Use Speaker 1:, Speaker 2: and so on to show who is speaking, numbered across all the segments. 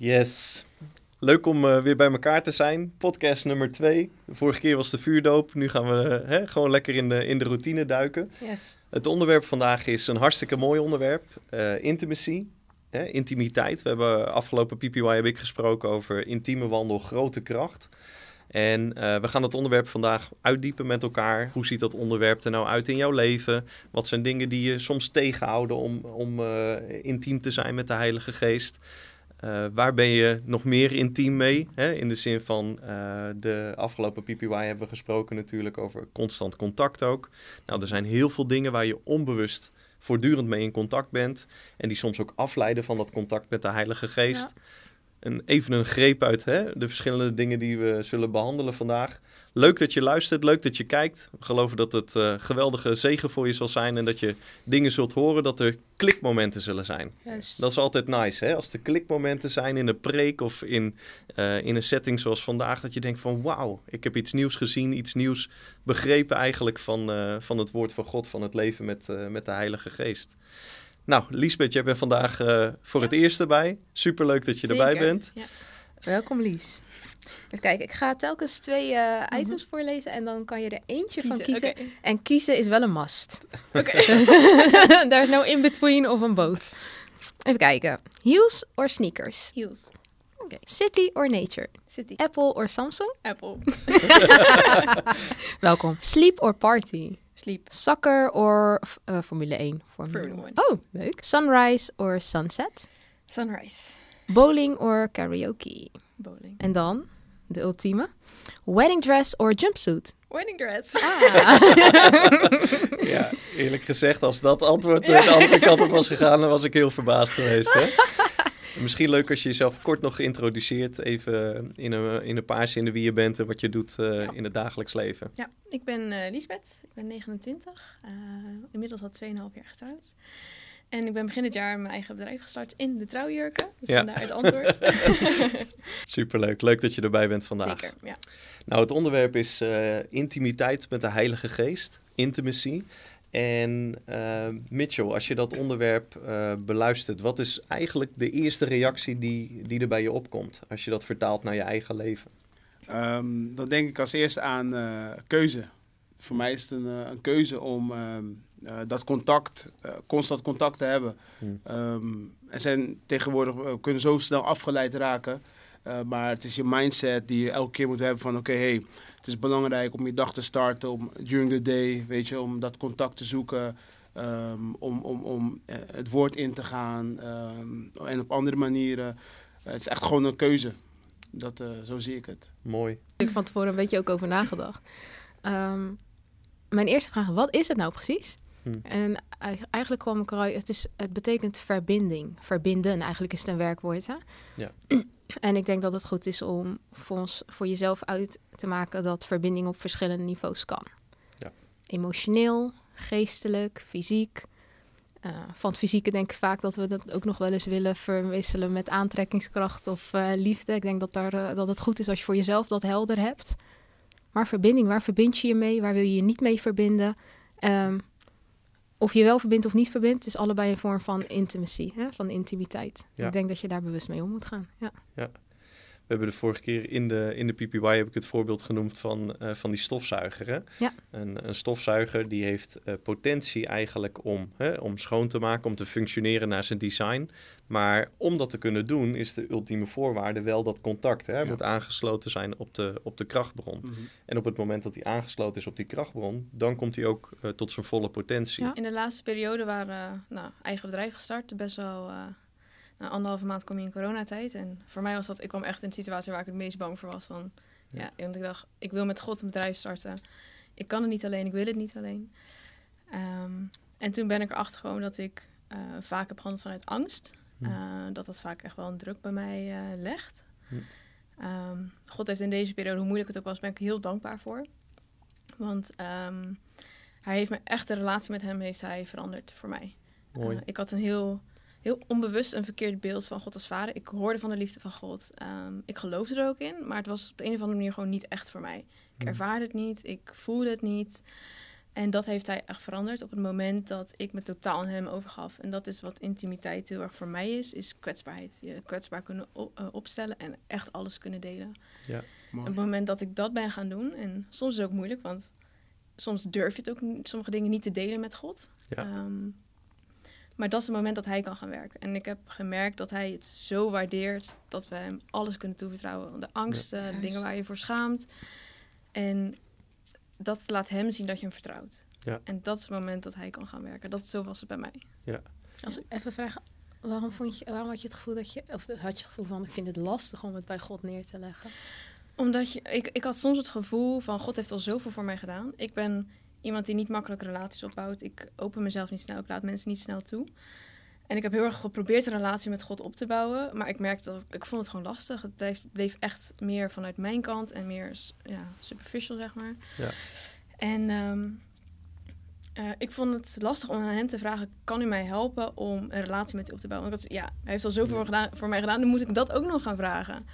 Speaker 1: Yes. Leuk om uh, weer bij elkaar te zijn. Podcast nummer twee. De vorige keer was de vuurdoop. Nu gaan we uh, hè, gewoon lekker in de, in de routine duiken.
Speaker 2: Yes.
Speaker 1: Het onderwerp vandaag is een hartstikke mooi onderwerp. Uh, intimacy. Hè, intimiteit. We hebben afgelopen PPY heb ik gesproken over intieme wandel, grote kracht. En uh, we gaan het onderwerp vandaag uitdiepen met elkaar. Hoe ziet dat onderwerp er nou uit in jouw leven? Wat zijn dingen die je soms tegenhouden om, om uh, intiem te zijn met de Heilige Geest? Uh, waar ben je nog meer intiem mee? Hè? In de zin van de afgelopen PPY hebben we gesproken natuurlijk over constant contact ook. Nou, er zijn heel veel dingen waar je onbewust voortdurend mee in contact bent. En die soms ook afleiden van dat contact met de Heilige Geest. Ja een, even een greep uit hè, de verschillende dingen die we zullen behandelen vandaag. Leuk dat je luistert, leuk dat je kijkt. We geloven dat het uh, geweldige zegen voor je zal zijn en dat je dingen zult horen, dat er klikmomenten zullen zijn. Dat is altijd nice, hè? Als er klikmomenten zijn in een preek of in, uh, in een setting zoals vandaag, dat je denkt van wauw, ik heb iets nieuws gezien, iets nieuws begrepen eigenlijk van, uh, van het woord van God, van het leven met, met de Heilige Geest. Nou, Liesbeth, jij bent vandaag voor ja. het eerst erbij. Superleuk dat je
Speaker 2: Zeker.
Speaker 1: erbij bent.
Speaker 2: Ja. Welkom Lies. Even kijken, ik ga telkens twee uh, items mm -hmm. voorlezen en dan kan je er eentje kiezen. van kiezen.
Speaker 3: Okay.
Speaker 2: En kiezen is wel een must.
Speaker 3: Okay.
Speaker 2: There's no in between of een both. Even kijken. Heels or sneakers?
Speaker 3: Heels.
Speaker 2: Okay. City or nature?
Speaker 3: City.
Speaker 2: Apple or Samsung?
Speaker 3: Apple.
Speaker 2: Welkom. Sleep or party?
Speaker 3: Sleep.
Speaker 2: Soccer or uh, Formule 1?
Speaker 3: Formule 1.
Speaker 2: Oh, leuk. Sunrise or sunset?
Speaker 3: Sunrise.
Speaker 2: Bowling or karaoke?
Speaker 3: Bowling.
Speaker 2: En dan, de ultieme. Wedding dress or jumpsuit?
Speaker 3: Wedding dress.
Speaker 2: Ah.
Speaker 1: ja, eerlijk gezegd, als dat antwoord ja. de andere kant op was gegaan, dan was ik heel verbaasd geweest. Hè? Misschien leuk als je jezelf kort nog introduceert, even in een, in een paar zinnen wie je bent en wat je doet uh, ja. in het dagelijks leven.
Speaker 3: Ja, ik ben uh, Liesbeth, ik ben 29, uh, inmiddels al 2,5 jaar getrouwd. En ik ben begin dit jaar mijn eigen bedrijf gestart in de trouwjurken, dus
Speaker 1: ja.
Speaker 3: vandaar het antwoord.
Speaker 1: Superleuk, leuk dat je erbij bent vandaag.
Speaker 3: Zeker, ja.
Speaker 1: Nou, het onderwerp is intimiteit met de Heilige Geest, intimacy. En uh, Mitchell, als je dat onderwerp uh, beluistert, wat is eigenlijk de eerste reactie die, die er bij je opkomt als je dat vertaalt naar je eigen leven?
Speaker 4: Um, dan denk ik als eerste aan uh, keuze. Voor mij is het een, een keuze om dat contact, constant contact te hebben. Hmm. Um, er zijn tegenwoordig, we kunnen zo snel afgeleid raken. Uh, maar het is je mindset die je elke keer moet hebben van oké, okay, hey, het is belangrijk om je dag te starten, om during the day, weet je, om dat contact te zoeken, um, om, om, om het woord in te gaan um, en op andere manieren. Uh, het is echt gewoon een keuze. Dat, zo zie ik het.
Speaker 1: Mooi.
Speaker 2: Ik heb van tevoren een beetje ook over nagedacht. Um, mijn eerste vraag, wat is het nou precies? Hmm. En eigenlijk kwam ik eruit, het, is, het betekent verbinding. Verbinden, eigenlijk is het een werkwoord. Hè?
Speaker 1: Ja.
Speaker 2: En ik denk dat het goed is om voor, ons, voor jezelf uit te maken dat verbinding op verschillende niveaus kan.
Speaker 1: Ja.
Speaker 2: Emotioneel, geestelijk, fysiek. Uh, van het fysieke denk ik vaak dat we dat ook nog wel eens willen verwisselen met aantrekkingskracht of uh, liefde. Ik denk dat, daar, uh, dat het goed is als je voor jezelf dat helder hebt. Maar verbinding, waar verbind je je mee? Waar wil je je niet mee verbinden? Um, of je wel verbindt of niet verbindt, is allebei een vorm van intimacy, hè? van intimiteit. Ja. Ik denk dat je daar bewust mee om moet gaan. Ja.
Speaker 1: ja. We hebben de vorige keer in de, in de PPY heb ik het voorbeeld genoemd van, uh, van die stofzuiger. Hè?
Speaker 2: Ja.
Speaker 1: Een, een stofzuiger die heeft uh, potentie eigenlijk om, hè, om schoon te maken, om te functioneren naar zijn design. Maar om dat te kunnen doen is de ultieme voorwaarde wel dat contact. Hè? Hij ja. moet aangesloten zijn op de, op de krachtbron.
Speaker 4: Mhm.
Speaker 1: Mm-hmm. En op het moment dat hij aangesloten is op die krachtbron, dan komt hij ook uh, tot zijn volle potentie.
Speaker 3: Ja. In de laatste periode waren nou, eigen bedrijf gestart, best wel... Na anderhalve maand kom je in coronatijd. En voor mij was dat, ik kwam echt in een situatie waar ik het meest bang voor was. Van, ja. ja want ik dacht, ik wil met God een bedrijf starten. Ik kan het niet alleen, ik wil het niet alleen. Um, en toen ben ik erachter gekomen dat ik uh, vaak heb gehandeld vanuit angst. Uh, dat dat vaak echt wel een druk bij mij uh, legt. Um, God heeft in deze periode, hoe moeilijk het ook was, ben ik heel dankbaar voor. Want um, hij heeft me echt, de relatie met hem heeft hij veranderd voor mij.
Speaker 1: Mooi.
Speaker 3: ik had een heel heel onbewust een verkeerd beeld van God als vader. Ik hoorde van de liefde van God. Um, ik geloofde er ook in, maar het was op de een of andere manier gewoon niet echt voor mij. Ik ervaarde het niet, ik voelde het niet. En dat heeft hij echt veranderd op het moment dat ik me totaal aan hem overgaf. En dat is wat intimiteit heel erg voor mij is, is kwetsbaarheid. Je kwetsbaar kunnen op, uh, opstellen en echt alles kunnen delen.
Speaker 1: Ja.
Speaker 3: Op het moment dat ik dat ben gaan doen, en soms is het ook moeilijk, want soms durf je het ook sommige dingen niet te delen met God.
Speaker 1: Ja.
Speaker 3: Um, maar dat is het moment dat hij kan gaan werken. En ik heb gemerkt dat hij het zo waardeert dat we hem alles kunnen toevertrouwen. De angsten, ja, de dingen waar je voor schaamt. En dat laat hem zien dat je hem vertrouwt.
Speaker 1: Ja.
Speaker 3: En dat is het moment dat hij kan gaan werken. Dat, zo was het bij mij.
Speaker 1: Ja.
Speaker 2: Als ik even vraag, waarom, vond je, waarom had je het gevoel dat je, of had je het gevoel van, ik vind het lastig om het bij God neer te leggen?
Speaker 3: Omdat je, ik, ik had soms het gevoel van, God heeft al zoveel voor mij gedaan. Ik ben iemand die niet makkelijk relaties opbouwt. Ik open mezelf niet snel, ik laat mensen niet snel toe. En ik heb heel erg geprobeerd een relatie met God op te bouwen. Maar ik merkte dat ik vond het gewoon lastig. Het bleef, bleef echt meer vanuit mijn kant en meer ja, superficial, zeg maar.
Speaker 1: Ja.
Speaker 3: En um, uh, ik vond het lastig om aan hem te vragen: kan u mij helpen om een relatie met u op te bouwen? Want ik ja, hij heeft al zoveel ja. gedaan, voor mij gedaan, dan moet ik dat ook nog gaan vragen.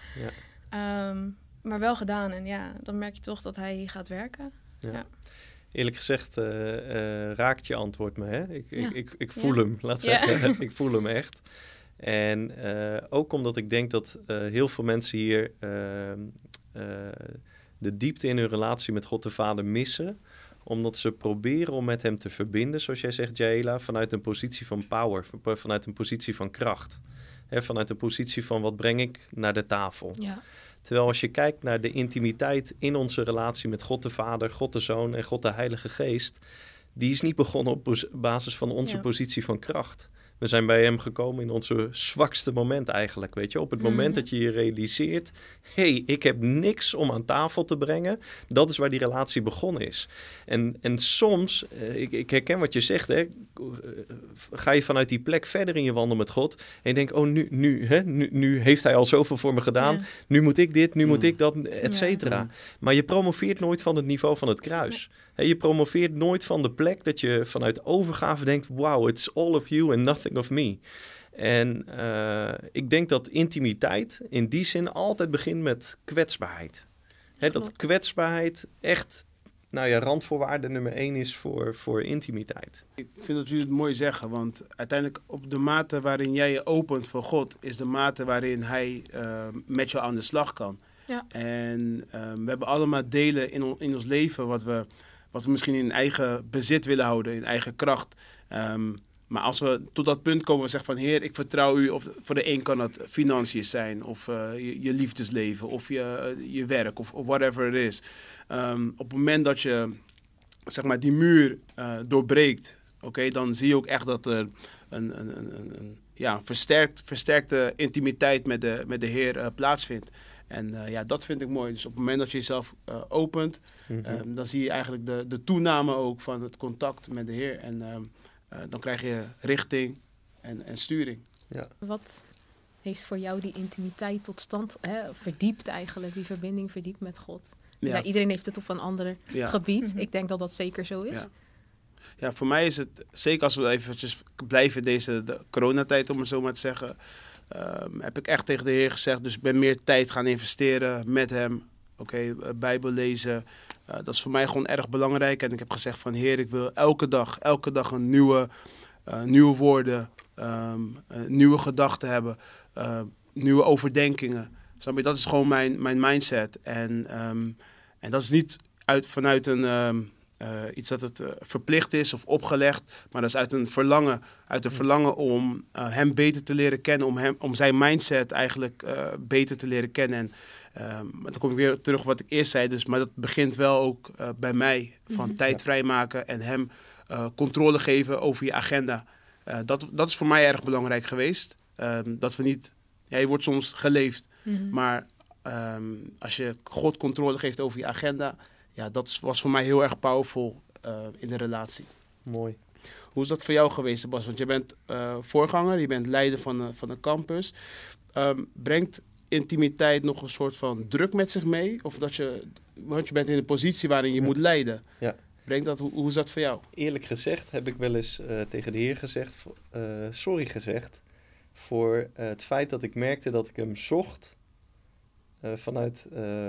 Speaker 1: Ja.
Speaker 3: Um, maar wel gedaan. En ja, dan merk je toch dat hij gaat werken.
Speaker 1: Ja. Eerlijk gezegd uh, uh, raakt je antwoord me. Hè? Ik,
Speaker 3: Ja.
Speaker 1: ik, ik, ik voel
Speaker 3: Ja.
Speaker 1: hem, laat zeggen. ik voel hem echt. En eh, ook omdat ik denk dat eh, heel veel mensen hier eh, eh, de diepte in hun relatie met God de Vader missen. Omdat ze proberen om met hem te verbinden, zoals jij zegt, Jaela, vanuit een positie van power, van- vanuit een positie van kracht. Hè, vanuit een positie van wat breng ik naar de tafel.
Speaker 2: Ja.
Speaker 1: Terwijl als je kijkt naar de intimiteit in onze relatie met God de Vader, God de Zoon en God de Heilige Geest, die is niet begonnen op basis van onze
Speaker 3: Ja.
Speaker 1: positie van kracht. We zijn bij hem gekomen in onze zwakste moment eigenlijk, weet je. Op het moment
Speaker 2: Mhm.
Speaker 1: dat je je realiseert, hey, ik heb niks om aan tafel te brengen. Dat is waar die relatie begonnen is. En, en soms, eh, ik, ik herken wat je zegt, hè, eh, ga je vanuit die plek verder in je wandel met God. En je denkt, oh, nu, nu, hè, nu, nu heeft hij al zoveel voor me gedaan.
Speaker 3: Ja.
Speaker 1: Nu moet ik dit, nu moet
Speaker 4: Mm.
Speaker 1: ik dat, et cetera.
Speaker 4: Mm.
Speaker 1: Maar je promoveert nooit van het niveau van het kruis. Hè, je promoveert nooit van de plek dat je vanuit overgave denkt... wow, it's all of you and nothing of me. En eh, ik denk dat intimiteit in die zin altijd begint met kwetsbaarheid. Hè, dat kwetsbaarheid echt nou ja, randvoorwaarde nummer één is voor, voor intimiteit.
Speaker 4: Ik vind dat jullie het mooi zeggen, want uiteindelijk op de mate waarin jij je opent voor God, is de mate waarin Hij eh, met jou aan de slag kan.
Speaker 2: Ja.
Speaker 4: En ehm, we hebben allemaal delen in, on- in ons leven wat we, wat we misschien in eigen bezit willen houden, in eigen kracht. Ehm, maar als we tot dat punt komen, we zeggen van Heer, ik vertrouw u. Of voor de een kan het financiën zijn, of eh, je, je liefdesleven, of je, eh, je werk, of, of whatever it is. Ehm, op het moment dat je zeg maar, die muur eh, doorbreekt, oké, dan zie je ook echt dat er een, een, een, een, ja, versterkt, versterkte intimiteit met de, met de Heer plaatsvindt. En ja, dat vind ik mooi. Dus op het moment dat je jezelf opent,
Speaker 1: Mhm.
Speaker 4: Ehm, dan zie je eigenlijk de, de toename ook van het contact met de Heer. En ehm, eh, dan krijg je richting en, en sturing.
Speaker 2: Wat heeft voor jou die intimiteit tot stand hè, verdiept eigenlijk, die verbinding verdiept met God?
Speaker 4: Ja,
Speaker 2: Ja, iedereen heeft het op een ander
Speaker 4: ja.
Speaker 2: gebied.
Speaker 3: Mhm.
Speaker 2: Ik denk dat dat zeker zo is.
Speaker 4: Ja. ja, voor mij is het, zeker als we eventjes blijven in deze de coronatijd, om het zo maar te zeggen, ehm, heb ik echt tegen de Heer gezegd, dus ik ben meer tijd gaan investeren met Hem. Oké, eh, Bijbel lezen. Eh, dat is voor mij gewoon erg belangrijk. En ik heb gezegd van Heer, ik wil elke dag, elke dag een nieuwe, eh, nieuwe woorden, ehm, eh, nieuwe gedachten hebben, nieuwe overdenkingen. Snap je? Dat is gewoon mijn, mijn mindset. En, ehm, en dat is niet uit, vanuit een, ehm, eh, iets dat het verplicht is of opgelegd, maar dat is uit een verlangen, uit een verlangen om hem beter te leren kennen, om, hem, om zijn mindset eigenlijk beter te leren kennen. En ehm, maar dan kom ik weer terug op wat ik eerst zei, dus, maar dat begint wel ook eh, bij mij, van
Speaker 2: Mhm.
Speaker 4: tijd vrijmaken en hem eh, controle geven over je agenda. Eh, dat, dat is voor mij erg belangrijk geweest. Ehm, dat we niet, ja, je wordt soms geleefd,
Speaker 2: Mhm.
Speaker 4: maar ehm, als je God controle geeft over je agenda, ja, dat was voor mij heel erg powerful in de relatie.
Speaker 1: Mooi.
Speaker 4: Hoe is dat voor jou geweest, Bas? Want je bent voorganger, je bent leider van de, van de campus. Brengt intimiteit nog een soort van druk met zich mee? Of dat je, want je bent in een positie waarin je
Speaker 1: Ja.
Speaker 4: moet leiden.
Speaker 1: Ja.
Speaker 4: Brengt dat, hoe, hoe is dat voor jou?
Speaker 1: Eerlijk gezegd heb ik wel eens eh, tegen de Heer gezegd, eh, sorry gezegd, voor eh, het feit dat ik merkte dat ik hem zocht vanuit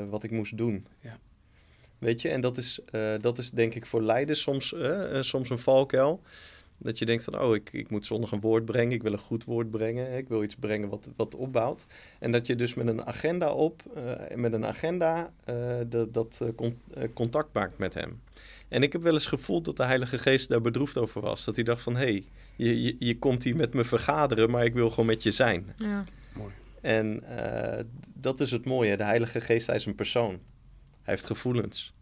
Speaker 1: wat ik moest doen.
Speaker 4: Ja.
Speaker 1: Weet je, en dat is, dat is denk ik voor leiders soms, soms een valkuil. Dat je denkt van, oh, ik, ik moet zondag een woord brengen. Ik wil een goed woord brengen. Ik wil iets brengen wat, wat opbouwt. En dat je dus met een agenda op, eh, met een agenda, eh, dat, dat eh, con- contact maakt met hem. En ik heb wel eens gevoeld dat de Heilige Geest daar bedroefd over was. Dat hij dacht van, hé, hey, je, je, je komt hier met me vergaderen, maar ik wil gewoon met je zijn.
Speaker 2: Ja.
Speaker 1: En eh, dat is het mooie. De Heilige Geest, hij is een persoon. Hij heeft gevoelens.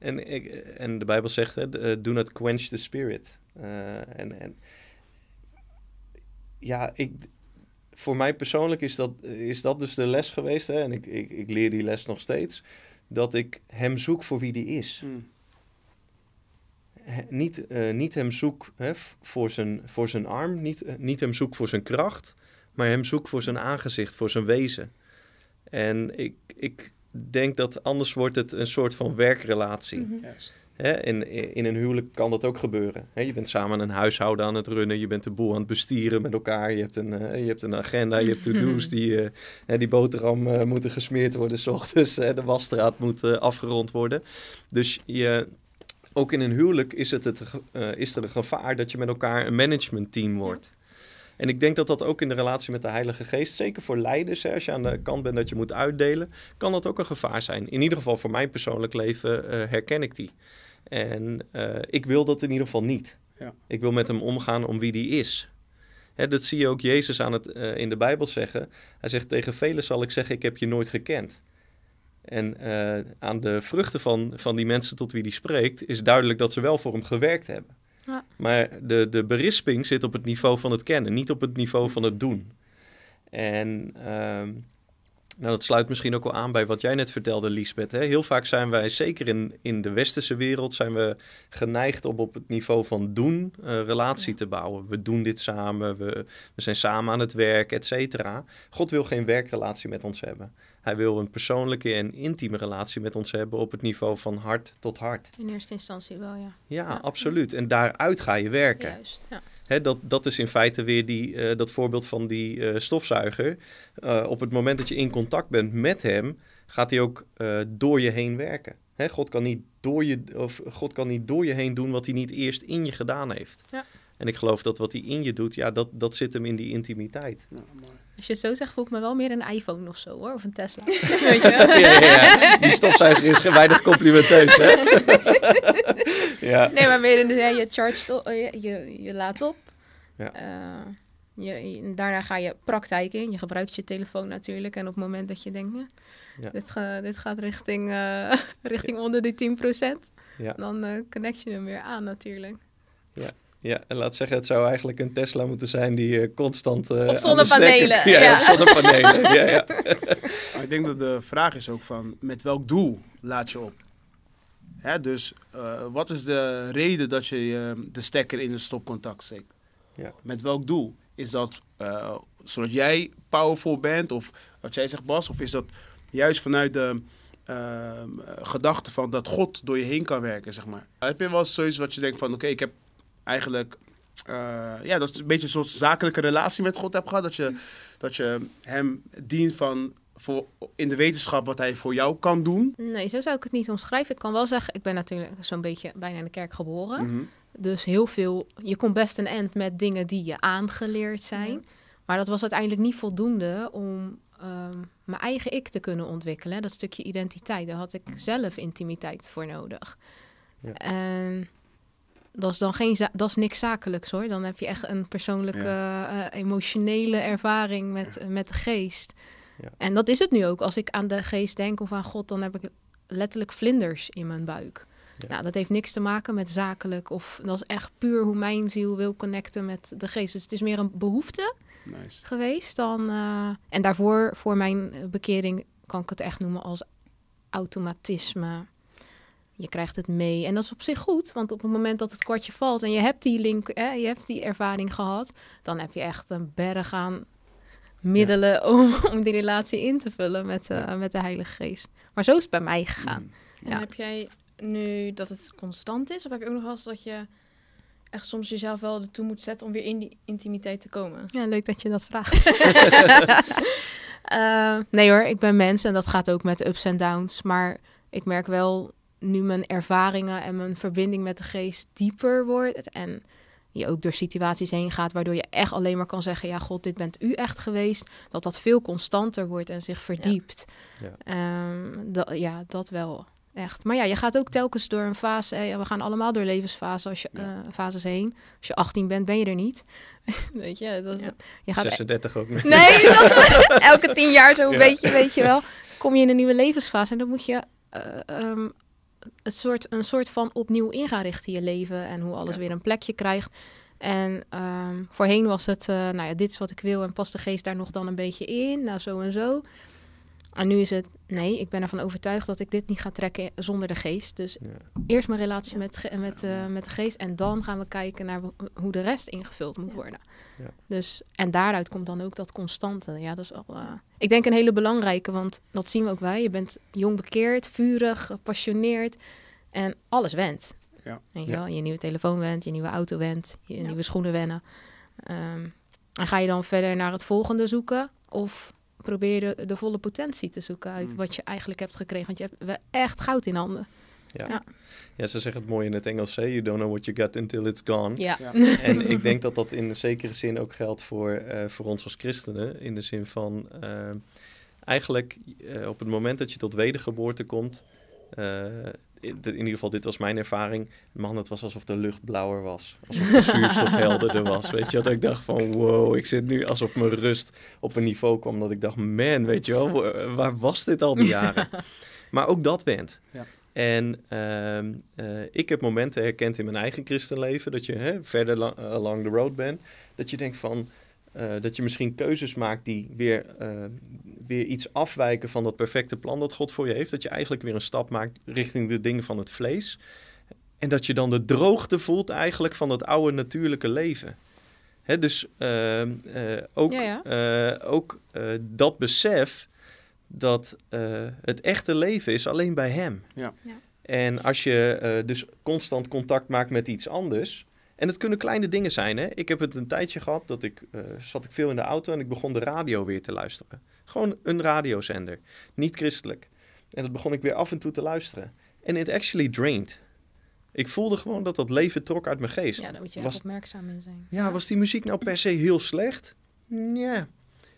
Speaker 1: En, ik, en de Bijbel zegt, hè, eh, do not quench the spirit. Eh, en, en ja, ik, voor mij persoonlijk is dat, is dat dus de les geweest. Hè? En ik, ik, ik leer die les nog steeds. Dat ik hem zoek voor wie die is.
Speaker 4: Mm.
Speaker 1: He- niet, eh, niet hem zoek hè, voor, zijn, voor zijn arm, niet, niet hem zoek voor zijn kracht, maar hem zoek voor zijn aangezicht, voor zijn wezen. En ik, ik denk dat anders wordt het een soort van werkrelatie.
Speaker 3: Mhm.
Speaker 1: In, in een huwelijk kan dat ook gebeuren. Hè? Je bent samen een huishouden aan het runnen, je bent de boel aan het bestieren met elkaar, je hebt een, eh, je hebt een agenda, je hebt to-do's, die, eh, hè, die boterham eh, moeten gesmeerd worden s ochtends, hè? de wasstraat moet eh, afgerond worden. Dus je, ook in een huwelijk is, het het, eh, is er een gevaar dat je met elkaar een managementteam wordt. En ik denk dat dat ook in de relatie met de Heilige Geest, zeker voor leiders, hè, als je aan de kant bent dat je moet uitdelen, kan dat ook een gevaar zijn. In ieder geval voor mijn persoonlijk leven eh, herken ik die. En eh, ik wil dat in ieder geval niet.
Speaker 4: Ja.
Speaker 1: Ik wil met hem omgaan om wie die is. Hè, dat zie je ook Jezus aan het, eh, in de Bijbel zeggen. Hij zegt tegen velen zal ik zeggen, ik heb je nooit gekend. En aan de vruchten van, van die mensen tot wie hij spreekt, is duidelijk dat ze wel voor hem gewerkt hebben.
Speaker 2: Ja.
Speaker 1: Maar de, de berisping zit op het niveau van het kennen, niet op het niveau van het doen. En ehm, nou, dat sluit misschien ook wel aan bij wat jij net vertelde, Liesbeth. Hè? Heel vaak zijn wij, zeker in, in de westerse wereld, zijn we geneigd om op het niveau van doen een relatie
Speaker 2: Ja.
Speaker 1: te bouwen. We doen dit samen, we, we zijn samen aan het werk, et cetera. God wil geen werkrelatie met ons hebben. Hij wil een persoonlijke en intieme relatie met ons hebben op het niveau van hart tot hart.
Speaker 2: In eerste instantie wel, ja.
Speaker 1: Ja,
Speaker 2: Ja.
Speaker 1: absoluut. En daaruit ga je werken.
Speaker 2: Juist. Ja.
Speaker 1: Hè, dat, dat is in feite weer die, eh, dat voorbeeld van die eh, stofzuiger. Eh, op het moment dat je in contact bent met hem, gaat hij ook eh, door je heen werken. Hè, God, kan niet door je, of God kan niet door je heen doen wat hij niet eerst in je gedaan heeft.
Speaker 2: Ja.
Speaker 1: En ik geloof dat wat hij in je doet, ja, dat, dat zit hem in die intimiteit.
Speaker 4: Ja, mooi.
Speaker 2: Als je het zo zegt, voel ik me wel meer een iPhone of zo hoor. Of een Tesla. Weet je?
Speaker 1: ja, ja, ja. Die stofzuiger is weinig complimenteus, hè? ja.
Speaker 2: Nee, maar meer in de zin, je chargt op, je, je, je laat op.
Speaker 1: Ja.
Speaker 2: Eh, je, je- daarna ga je praktijk in. Je gebruikt je telefoon natuurlijk. En op het moment dat je denkt, ja,
Speaker 1: Ja.
Speaker 2: dit, ga- dit gaat richting, eh, richting onder die 10%,
Speaker 1: Ja.
Speaker 2: dan eh, connect je hem weer aan natuurlijk.
Speaker 1: Ja, en laat zeggen, het zou eigenlijk een Tesla moeten zijn die eh, constant... aan de
Speaker 2: zonnepanelen,
Speaker 1: stekker- Ja,
Speaker 2: ja.
Speaker 1: op zonnepanelen. ja, ja.
Speaker 4: Maar ik denk dat de vraag is ook van, met welk doel laat je op? Hè, dus eh, wat is de reden dat je eh, de stekker in het stopcontact steekt?
Speaker 1: Ja.
Speaker 4: Met welk doel? Is dat eh, zodat jij powerful bent? Of wat jij zegt Bas? Of is dat juist vanuit de ehm, gedachte van dat God door je heen kan werken, zeg maar? Heb je wel eens zoiets wat je denkt van, oké, ik heb eigenlijk... eh, ja, dat je een beetje een soort zakelijke relatie met God hebt gehad. Dat je, dat je hem dient van voor, in de wetenschap wat hij voor jou kan doen.
Speaker 2: Nee, zo zou ik het niet omschrijven. Ik kan wel zeggen, ik ben natuurlijk zo'n beetje bijna in de kerk geboren.
Speaker 4: Mhm.
Speaker 2: Dus heel veel, je komt best een eind met dingen die je aangeleerd zijn. Maar dat was uiteindelijk niet voldoende om ehm, mijn eigen ik te kunnen ontwikkelen. Dat stukje identiteit, daar had ik zelf intimiteit voor nodig.
Speaker 1: Ja.
Speaker 2: En dat is dan geen, dat is niks zakelijks hoor. Dan heb je echt een persoonlijke, eh, emotionele ervaring met, met de geest.
Speaker 1: Ja.
Speaker 2: En dat is het nu ook. Als ik aan de geest denk of aan God, dan heb ik letterlijk vlinders in mijn buik. Nou, dat heeft niks te maken met zakelijk. Of dat is echt puur hoe mijn ziel wil connecten met de geest. Dus het is meer een behoefte
Speaker 4: Nice.
Speaker 2: geweest dan. eh, en daarvoor, voor mijn bekering, kan ik het echt noemen als automatisme. Je krijgt het mee. En dat is op zich goed, want op het moment dat het kwartje valt en je hebt die link, hè, je hebt die ervaring gehad, dan heb je echt een berg aan middelen om, om die relatie in te vullen met, eh, met de Heilige Geest. Maar zo is het bij mij gegaan.
Speaker 3: En
Speaker 2: Ja.
Speaker 3: heb jij nu dat het constant is? Of heb je ook nog wel eens dat je echt soms jezelf wel ertoe moet zetten om weer in die intimiteit te komen?
Speaker 2: Ja, leuk dat je dat vraagt. Eh, nee hoor, ik ben mens en dat gaat ook met ups en downs. Maar ik merk wel nu mijn ervaringen en mijn verbinding met de geest dieper wordt. En je ook door situaties heen gaat, waardoor je echt alleen maar kan zeggen: Ja, God, dit bent u echt geweest. Dat dat veel constanter wordt en zich verdiept.
Speaker 1: Ja.
Speaker 2: Ehm, dat, ja, dat wel. Echt. Maar ja, je gaat ook telkens door een fase. hè, we gaan allemaal door levensfases als je,
Speaker 4: Ja.
Speaker 2: eh, fases heen. Als je 18 bent, ben je er niet. Weet je, dat,
Speaker 3: Ja.
Speaker 2: je gaat
Speaker 1: 36 ook niet.
Speaker 2: Nee, dat- elke tien jaar zo'n
Speaker 1: Ja.
Speaker 2: beetje, weet je wel. Kom je in een nieuwe levensfase en dan moet je eh, ehm, het soort, een soort van opnieuw in gaan richten je leven en hoe alles
Speaker 4: Ja.
Speaker 2: weer een plekje krijgt. En ehm, voorheen was het, eh, nou ja, dit is wat ik wil en past de geest daar nog dan een beetje in, nou zo en zo. En nu is het, nee, ik ben ervan overtuigd dat ik dit niet ga trekken zonder de geest. Dus
Speaker 1: Ja.
Speaker 2: eerst mijn relatie met, met, eh, met de geest en dan gaan we kijken naar hoe de rest ingevuld moet
Speaker 3: Ja.
Speaker 2: worden.
Speaker 1: Ja.
Speaker 2: Dus, en daaruit komt dan ook dat constante. Ja, dat is wel, eh, ik denk een hele belangrijke, want dat zien we ook wij. Je bent jong bekeerd, vurig, gepassioneerd en alles went.
Speaker 4: Ja.
Speaker 2: Weet je
Speaker 1: Ja.
Speaker 2: wel? Je nieuwe telefoon went, je nieuwe auto went, je
Speaker 3: Ja.
Speaker 2: nieuwe schoenen wennen. Ehm, en ga je dan verder naar het volgende zoeken? Of probeer je de, volle potentie te zoeken uit
Speaker 4: Mm.
Speaker 2: wat je eigenlijk hebt gekregen? Want je hebt wel echt goud in handen.
Speaker 1: Ja.
Speaker 2: Ja.
Speaker 1: Ja, ze zeggen het mooi in het Engels, hè? you don't know what you got until it's gone.
Speaker 2: Ja.
Speaker 4: Ja.
Speaker 1: En ik denk dat dat in een zekere zin ook geldt voor, eh, voor ons als christenen. In de zin van, eh, eigenlijk eh, op het moment dat je tot wedergeboorte komt... eh, in ieder geval, dit was mijn ervaring. Man, het was alsof de lucht blauwer was. Alsof de zuurstof helderder was. Weet je, dat ik dacht van wow, ik zit nu alsof mijn rust op een niveau kwam. Dat ik dacht, man, weet je wel, wa- waar was dit al die jaren? Maar ook dat went.
Speaker 4: Ja.
Speaker 1: En ehm, eh, ik heb momenten herkend in mijn eigen christenleven dat je hè, verder la- along the road bent. Dat je denkt van, eh, dat je misschien keuzes maakt die weer, eh, weer iets afwijken van dat perfecte plan dat God voor je heeft. Dat je eigenlijk weer een stap maakt richting de dingen van het vlees. En dat je dan de droogte voelt eigenlijk van dat oude natuurlijke leven. Hè, dus ehm, eh, ook,
Speaker 2: Ja,
Speaker 1: eh, ook eh, dat besef dat eh, het echte leven is alleen bij hem.
Speaker 4: Ja.
Speaker 3: Ja.
Speaker 1: En als je eh, dus constant contact maakt met iets anders. En het kunnen kleine dingen zijn. Hè? Ik heb het een tijdje gehad dat ik eh, zat ik veel in de auto en ik begon de radio weer te luisteren. Gewoon een radiozender, niet christelijk. En dat begon ik weer af en toe te luisteren. En it actually drained. Ik voelde gewoon dat dat leven trok uit mijn geest.
Speaker 2: Ja, daar moet je
Speaker 1: Was-
Speaker 2: echt opmerkzaam in zijn.
Speaker 1: Ja, was die muziek nou per se heel slecht? Ja.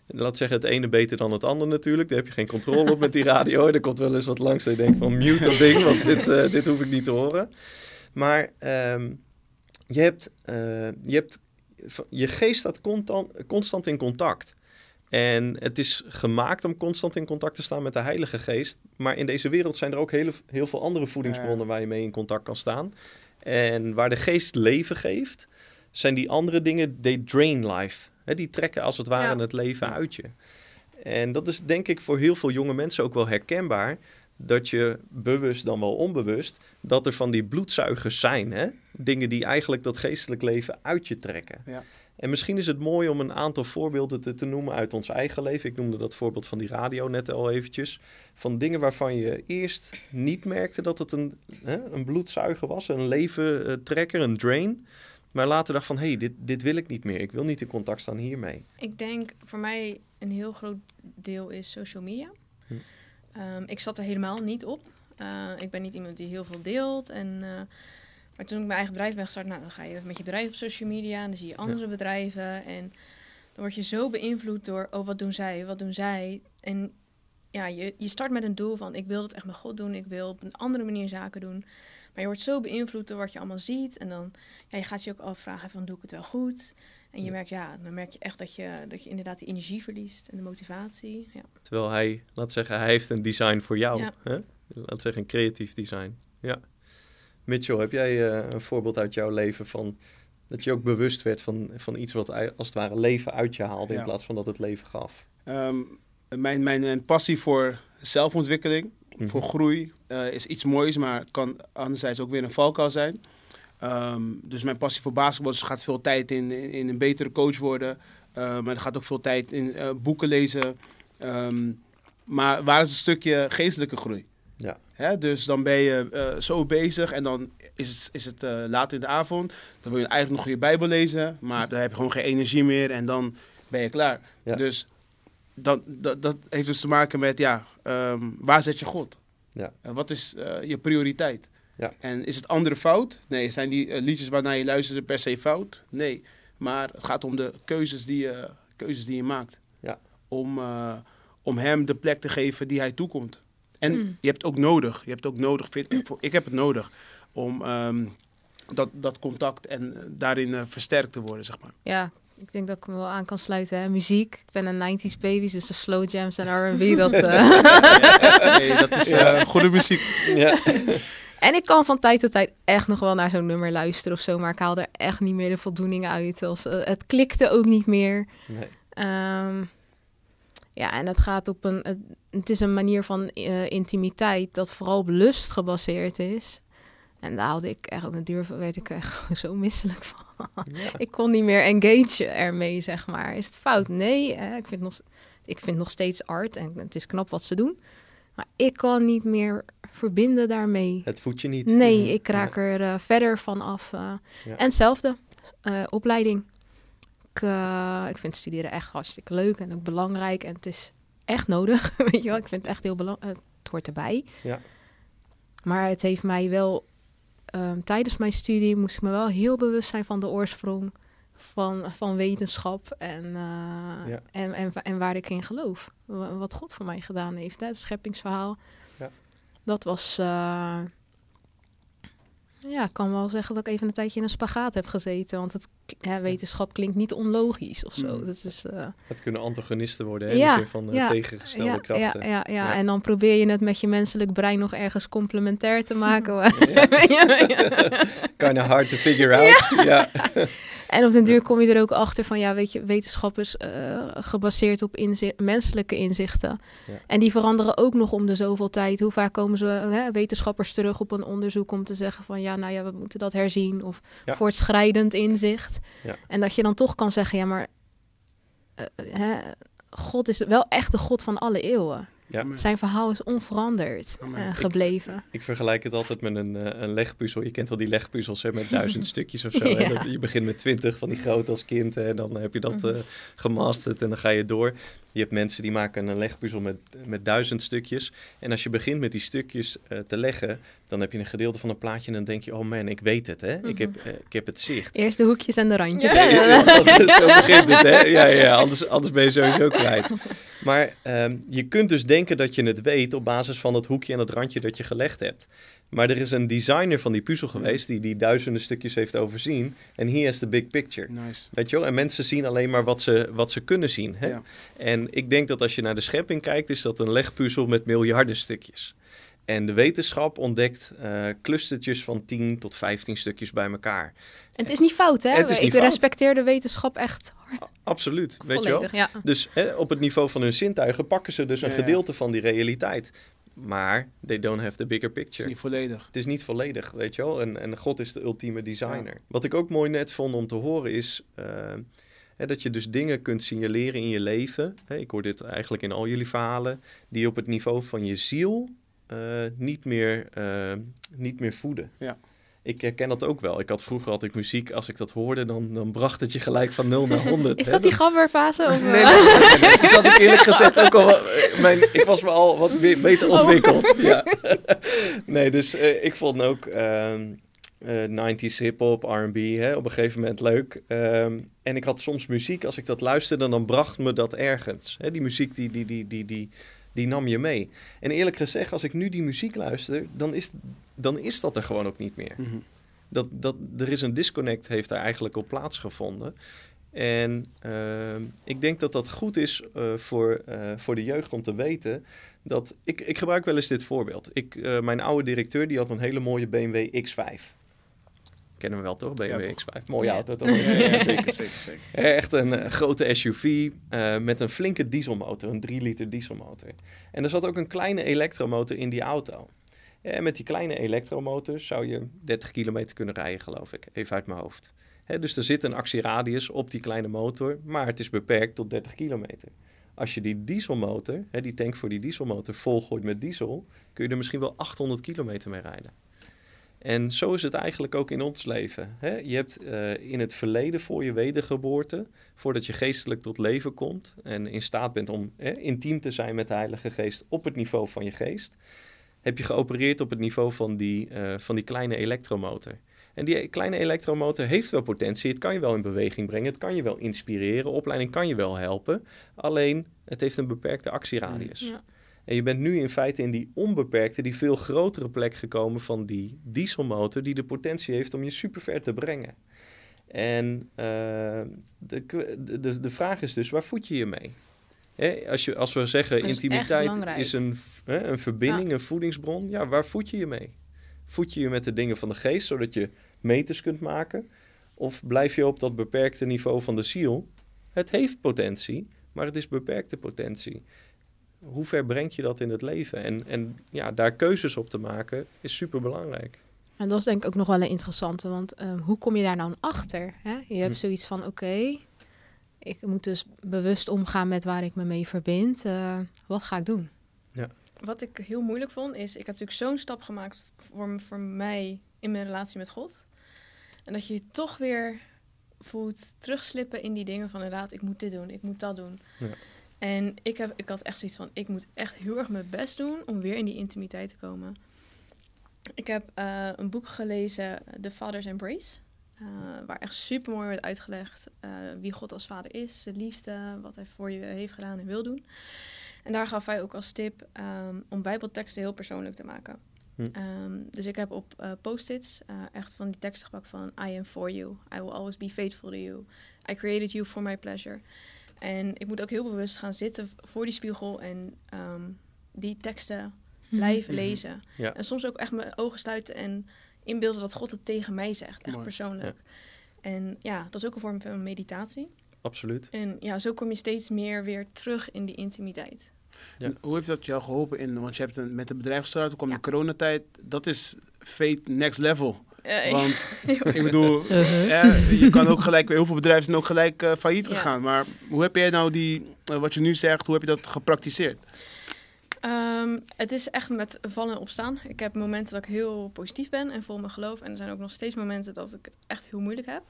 Speaker 1: Laat zeggen, het ene beter dan het ander natuurlijk. Daar heb je geen controle op met die radio. Er komt wel eens wat langs dat je denkt van mute dat ding, want dit, eh, dit hoef ik niet te horen. Maar ehm, je hebt, eh, je hebt, je geest staat constant, constant in contact. En het is gemaakt om constant in contact te staan met de Heilige Geest. Maar in deze wereld zijn er ook hele, heel veel andere voedingsbronnen waar je mee in contact kan staan. En waar de geest leven geeft, zijn die andere dingen, they drain life. Die trekken als het ware
Speaker 2: Ja.
Speaker 1: het leven uit je. En dat is denk ik voor heel veel jonge mensen ook wel herkenbaar. Dat je bewust dan wel onbewust, dat er van die bloedzuigers zijn. Hè? Dingen die eigenlijk dat geestelijk leven uit je trekken.
Speaker 4: Ja.
Speaker 1: En misschien is het mooi om een aantal voorbeelden te, te noemen uit ons eigen leven. Ik noemde dat voorbeeld van die radio net al eventjes. Van dingen waarvan je eerst niet merkte dat het een, hè, een bloedzuiger was, een leventrekker, een drain. Maar later dacht van, hé, hey, dit, dit wil ik niet meer. Ik wil niet in contact staan hiermee.
Speaker 3: Ik denk voor mij een heel groot deel is social media.
Speaker 1: Hm.
Speaker 3: Ehm, ik zat er helemaal niet op. Eh, ik ben niet iemand die heel veel deelt. En, eh, maar toen ik mijn eigen bedrijf ben gestart, nou, dan ga je met je bedrijf op social media en dan zie je andere bedrijven. En dan word je zo beïnvloed door, oh, wat doen zij, wat doen zij. En ja, je, je start met een doel van, ik wil het echt met God doen, ik wil op een andere manier zaken doen. Maar je wordt zo beïnvloed door wat je allemaal ziet. En dan, ja, je gaat je ook afvragen van, doe ik het wel goed? En je
Speaker 1: Ja.
Speaker 3: merkt, ja, dan merk je echt dat je, dat je inderdaad die energie verliest en de motivatie. Ja.
Speaker 1: Terwijl hij, laat zeggen, hij heeft een design voor jou.
Speaker 3: Ja.
Speaker 1: Hè? Laat zeggen, een creatief design. Ja. Mitchell, heb jij eh, een voorbeeld uit jouw leven van dat je ook bewust werd van, van iets wat als het ware leven uit je haalde in plaats van dat het leven gaf?
Speaker 4: Ehm, mijn, mijn, mijn passie voor zelfontwikkeling,
Speaker 1: Mhm.
Speaker 4: voor groei, eh, is iets moois, maar kan anderzijds ook weer een valkuil zijn. Ehm, dus mijn passie voor basketbal dus gaat veel tijd in, in, in een betere coach worden. Eh, maar er gaat ook veel tijd in eh, boeken lezen. Ehm, maar waar is een stukje geestelijke groei?
Speaker 1: Ja.
Speaker 4: Hè, dus dan ben je eh, zo bezig en dan is het, is het eh, laat in de avond. Dan wil je eigenlijk nog je Bijbel lezen, maar dan heb je gewoon geen energie meer en dan ben je klaar.
Speaker 1: Ja.
Speaker 4: Dus dat, dat, dat heeft dus te maken met, ja, waar zet je God?
Speaker 1: Ja.
Speaker 4: Eh, wat is je prioriteit?
Speaker 1: Ja.
Speaker 4: En is het andere fout? Nee. Zijn die eh, liedjes waarnaar je luisterde per se fout? Nee. Maar het gaat om de keuzes die je, keuzes die je maakt.
Speaker 1: Ja.
Speaker 4: Om, eh, om hem de plek te geven die hij toekomt. En
Speaker 2: Mm.
Speaker 4: je hebt ook nodig. Je hebt ook nodig. Ik heb het nodig om ehm, dat, dat contact en eh, daarin eh, versterkt te worden, zeg maar.
Speaker 2: Ja, ik denk dat ik me wel aan kan sluiten. Hè? Muziek. Ik ben een 90s baby, dus de slow jams en R&B. Dat, eh,
Speaker 4: Nee, dat is eh, goede muziek.
Speaker 1: Ja.
Speaker 2: En ik kan van tijd tot tijd echt nog wel naar zo'n nummer luisteren of zo. Maar ik haal er echt niet meer de voldoening uit. Als, eh, het klikte ook niet meer.
Speaker 1: Nee.
Speaker 2: Ehm, ja, en het gaat op een. Het, het is een manier van eh, intimiteit dat vooral op lust gebaseerd is. En daar had ik echt op de duur, werd ik echt gewoon zo misselijk van.
Speaker 1: Ja.
Speaker 2: Ik kon niet meer engage ermee, zeg maar. Is het fout? Nee, ik, vind nog, ik vind nog steeds art en het is knap wat ze doen. Maar ik kan niet meer verbinden daarmee.
Speaker 1: Het voelt je niet.
Speaker 2: Nee, ik raak er eh, verder van af. eh.
Speaker 1: Ja.
Speaker 2: En hetzelfde, eh, opleiding. Ik, ik vind studeren echt hartstikke leuk en ook belangrijk. En het is echt nodig, weet je wel. Ik vind het echt heel belangrijk. Het hoort erbij.
Speaker 1: Ja.
Speaker 2: Maar het heeft mij wel... ehm, tijdens mijn studie moest ik me wel heel bewust zijn van de oorsprong van, van wetenschap en, eh,
Speaker 1: Ja.
Speaker 2: en, en, en waar ik in geloof. Wa- Wat God voor mij gedaan heeft, hè? het scheppingsverhaal.
Speaker 1: Ja.
Speaker 2: Dat was... eh, ja, ik kan wel zeggen dat ik even een tijdje in een spagaat heb gezeten. Want het, ja, wetenschap klinkt niet onlogisch of zo.
Speaker 4: Mm.
Speaker 2: Dat is, eh,
Speaker 1: Het kunnen antagonisten worden, hè?
Speaker 2: Ja,
Speaker 1: van
Speaker 2: ja,
Speaker 1: tegengestelde krachten.
Speaker 2: Ja, ja, ja.
Speaker 1: Ja.
Speaker 2: en dan probeer je het met je menselijk brein nog ergens complementair te maken.
Speaker 1: Ja.
Speaker 2: Ja, ja.
Speaker 1: Kind of hard to figure out. Ja.
Speaker 2: En op den duur kom je er ook achter van, ja, weet je, wetenschap is eh, gebaseerd op menselijke inzichten.
Speaker 1: Ja.
Speaker 2: En die veranderen ook nog om de zoveel tijd. Hoe vaak komen ze, hè, wetenschappers terug op een onderzoek om te zeggen van, ja, nou ja, we moeten dat herzien. Of
Speaker 1: Ja.
Speaker 2: voortschrijdend inzicht.
Speaker 1: Ja.
Speaker 2: En dat je dan toch kan zeggen, ja, maar eh, hè, God is wel echt de God van alle eeuwen.
Speaker 1: Ja.
Speaker 2: Zijn verhaal is onveranderd eh,
Speaker 4: Ik-
Speaker 2: gebleven.
Speaker 1: Ik vergelijk het altijd met een, eh, een legpuzzel. Je kent wel die legpuzzels hè, met duizend stukjes of zo.
Speaker 2: Ja.
Speaker 1: Dat, je begint met twintig van die grote als kind. Hè? Dan heb je dat eh, gemasterd en dan ga je door. Je hebt mensen die maken een legpuzzel met, met duizend stukjes. En als je begint met die stukjes eh, te leggen, dan heb je een gedeelte van een plaatje en dan denk je, oh man, ik weet het. Hè? ik, heb, eh, ik heb het zicht.
Speaker 2: Eerst de hoekjes en de randjes.
Speaker 3: Ja,
Speaker 2: hè?
Speaker 1: Ja, ja, ja, zo begint het, hè? Ja, ja, anders, anders ben je sowieso kwijt. Maar ehm, je kunt dus denken dat je het weet op basis van het hoekje en het randje dat je gelegd hebt. Maar er is een designer van die puzzel geweest die die duizenden stukjes heeft overzien. En he has the big picture.
Speaker 4: Nice.
Speaker 1: Weet je wel? En mensen zien alleen maar wat ze, wat ze kunnen zien. Hè?
Speaker 4: Ja.
Speaker 1: En ik denk dat als je naar de schepping kijkt, is dat een legpuzzel met miljarden stukjes. En de wetenschap ontdekt eh clustertjes van 10 tot 15 stukjes bij elkaar.
Speaker 2: En het is niet fout, hè?
Speaker 1: Het is
Speaker 2: ik
Speaker 1: fout.
Speaker 2: respecteer de wetenschap echt
Speaker 1: Absoluut, weet je wel?
Speaker 2: Ja.
Speaker 1: Dus hè, op het niveau van hun zintuigen pakken ze dus een
Speaker 4: Ja, ja.
Speaker 1: gedeelte van die realiteit. Maar they don't have the bigger
Speaker 4: Het is
Speaker 1: picture.
Speaker 4: niet volledig.
Speaker 1: Het is niet volledig, weet je wel. En, en God is de ultieme designer. Wat ik ook mooi net vond om te horen is... eh, hè, dat je dus dingen kunt signaleren in je leven. Hè, ik hoor dit eigenlijk in al jullie verhalen. Die op het niveau van je ziel niet, meer, eh, niet meer voeden.
Speaker 4: Ja.
Speaker 1: Ik herken dat ook wel. Ik had vroeger had ik muziek, als ik dat hoorde, dan, dan bracht het je gelijk van 0 naar 100.
Speaker 2: Is
Speaker 1: hè.
Speaker 2: dat die gabberfase? Of,
Speaker 1: Nee, nee, nee, nee, nee. Toen zat ik eerlijk gezegd ook al... eh, Mijn, ik was me al wat be- beter
Speaker 2: Oh.
Speaker 1: ontwikkeld. Ja. Nee, dus eh, ik vond ook ehm, eh, 90s hip-hop, R&B hè, op een gegeven moment leuk. Ehm, en ik had soms muziek, als ik dat luisterde, dan bracht me dat ergens. Hè, die muziek, die, die, die, die, die, die nam je mee. En eerlijk gezegd, als ik nu die muziek luister, dan is, dan is dat er gewoon ook niet meer
Speaker 4: Mhm.
Speaker 1: dat, dat, er is een disconnect, heeft daar eigenlijk op plaatsgevonden. En ehm, ik denk dat dat goed is eh, voor, eh, voor de jeugd om te weten dat... Ik, ik gebruik wel eens dit voorbeeld. Ik, eh, mijn oude directeur die had een hele mooie BMW X5. Kennen we wel toch? BMW
Speaker 4: Ja, toch.
Speaker 1: X5. Mooie
Speaker 4: Ja.
Speaker 1: auto toch?
Speaker 4: Ja, zeker, zeker, zeker.
Speaker 1: Echt een eh, grote SUV eh, met een flinke dieselmotor, een 3 liter dieselmotor. En er zat ook een kleine elektromotor in die auto. En met die kleine elektromotor zou je 30 kilometer kunnen rijden, geloof ik. Even uit mijn hoofd. Hè, dus er zit een actieradius op die kleine motor, maar het is beperkt tot 30 kilometer. Als je die dieselmotor, hè, die tank voor die dieselmotor, volgooit met diesel, kun je er misschien wel 800 kilometer mee rijden. En zo is het eigenlijk ook in ons leven. Hè? Je hebt eh, in het verleden voor je wedergeboorte, voordat je geestelijk tot leven komt en in staat bent om hè, intiem te zijn met de Heilige Geest op het niveau van je geest, heb je geopereerd op het niveau van die, eh, van die kleine elektromotor. En die kleine elektromotor heeft wel potentie. Het kan je wel in beweging brengen. Het kan je wel inspireren. Opleiding kan je wel helpen. Alleen, het heeft een beperkte actieradius.
Speaker 2: Ja.
Speaker 1: En je bent nu in feite in die onbeperkte, die veel grotere plek gekomen van die dieselmotor, die de potentie heeft om je super ver te brengen. En uh, de, de, de vraag is dus, waar voed je je mee? Hè, als, je, als we zeggen
Speaker 2: is
Speaker 1: intimiteit is een, hè, een verbinding, een voedingsbron, ja, waar voed je je mee? Voed je je met de dingen van de geest, zodat je meters kunt maken? Of blijf je op dat beperkte niveau van de ziel? Het heeft potentie, maar het is beperkte potentie. Hoe ver brengt je dat in het leven? En, en ja, daar keuzes op te maken is super belangrijk.
Speaker 2: En dat is denk ik ook nog wel een interessante, want ehm, hoe kom je daar nou achter? Hè? Je hebt
Speaker 1: Hm.
Speaker 2: zoiets van, oké, ik moet dus bewust omgaan met waar ik me mee verbind. Eh, wat ga ik doen?
Speaker 3: Wat ik heel moeilijk vond, is... Ik heb natuurlijk zo'n stap gemaakt voor, voor mij in mijn relatie met God. En dat je je toch weer voelt terugslippen in die dingen van... Inderdaad, ik moet dit doen, ik moet dat doen.
Speaker 1: Ja.
Speaker 3: En ik, heb, ik had echt zoiets van... Ik moet echt heel erg mijn best doen om weer in die intimiteit te komen. Ik heb eh, een boek gelezen, The Father's Embrace. eh, waar echt super mooi werd uitgelegd eh, wie God als vader is, de liefde, wat hij voor je heeft gedaan en wil doen. En daar gaf hij ook als tip ehm, om Bijbelteksten heel persoonlijk te maken.
Speaker 1: Hm.
Speaker 3: Ehm, dus ik heb op eh, post-its echt van die teksten gepakt van I am for you, I will always be faithful to you, I created you for my pleasure. En ik moet ook heel bewust gaan zitten voor die spiegel en ehm, die teksten blijven
Speaker 4: Mhm.
Speaker 3: lezen.
Speaker 1: Ja.
Speaker 3: En soms ook echt mijn ogen sluiten en inbeelden dat God het tegen mij zegt, echt
Speaker 4: Mooi.
Speaker 3: persoonlijk. En ja, dat is ook een vorm van meditatie.
Speaker 1: Absoluut.
Speaker 3: En ja, zo kom je steeds meer weer terug in die intimiteit.
Speaker 1: Ja.
Speaker 4: Hoe heeft dat jou geholpen? In, want je hebt een, met een bedrijf gestart, toen kwam
Speaker 3: Ja.
Speaker 4: de coronatijd. Dat is fate next level.
Speaker 3: Eh,
Speaker 4: Want ik bedoel,
Speaker 2: Uh-huh.
Speaker 4: ja, je kan ook gelijk, heel veel bedrijven zijn ook gelijk eh, failliet
Speaker 3: Ja.
Speaker 4: gegaan. Maar hoe heb jij nou die, eh, wat je nu zegt, hoe heb je dat gepraktiseerd?
Speaker 3: Ehm, het is echt met vallen en opstaan. Ik heb momenten dat ik heel positief ben en vol mijn geloof. En er zijn ook nog steeds momenten dat ik het echt heel moeilijk heb.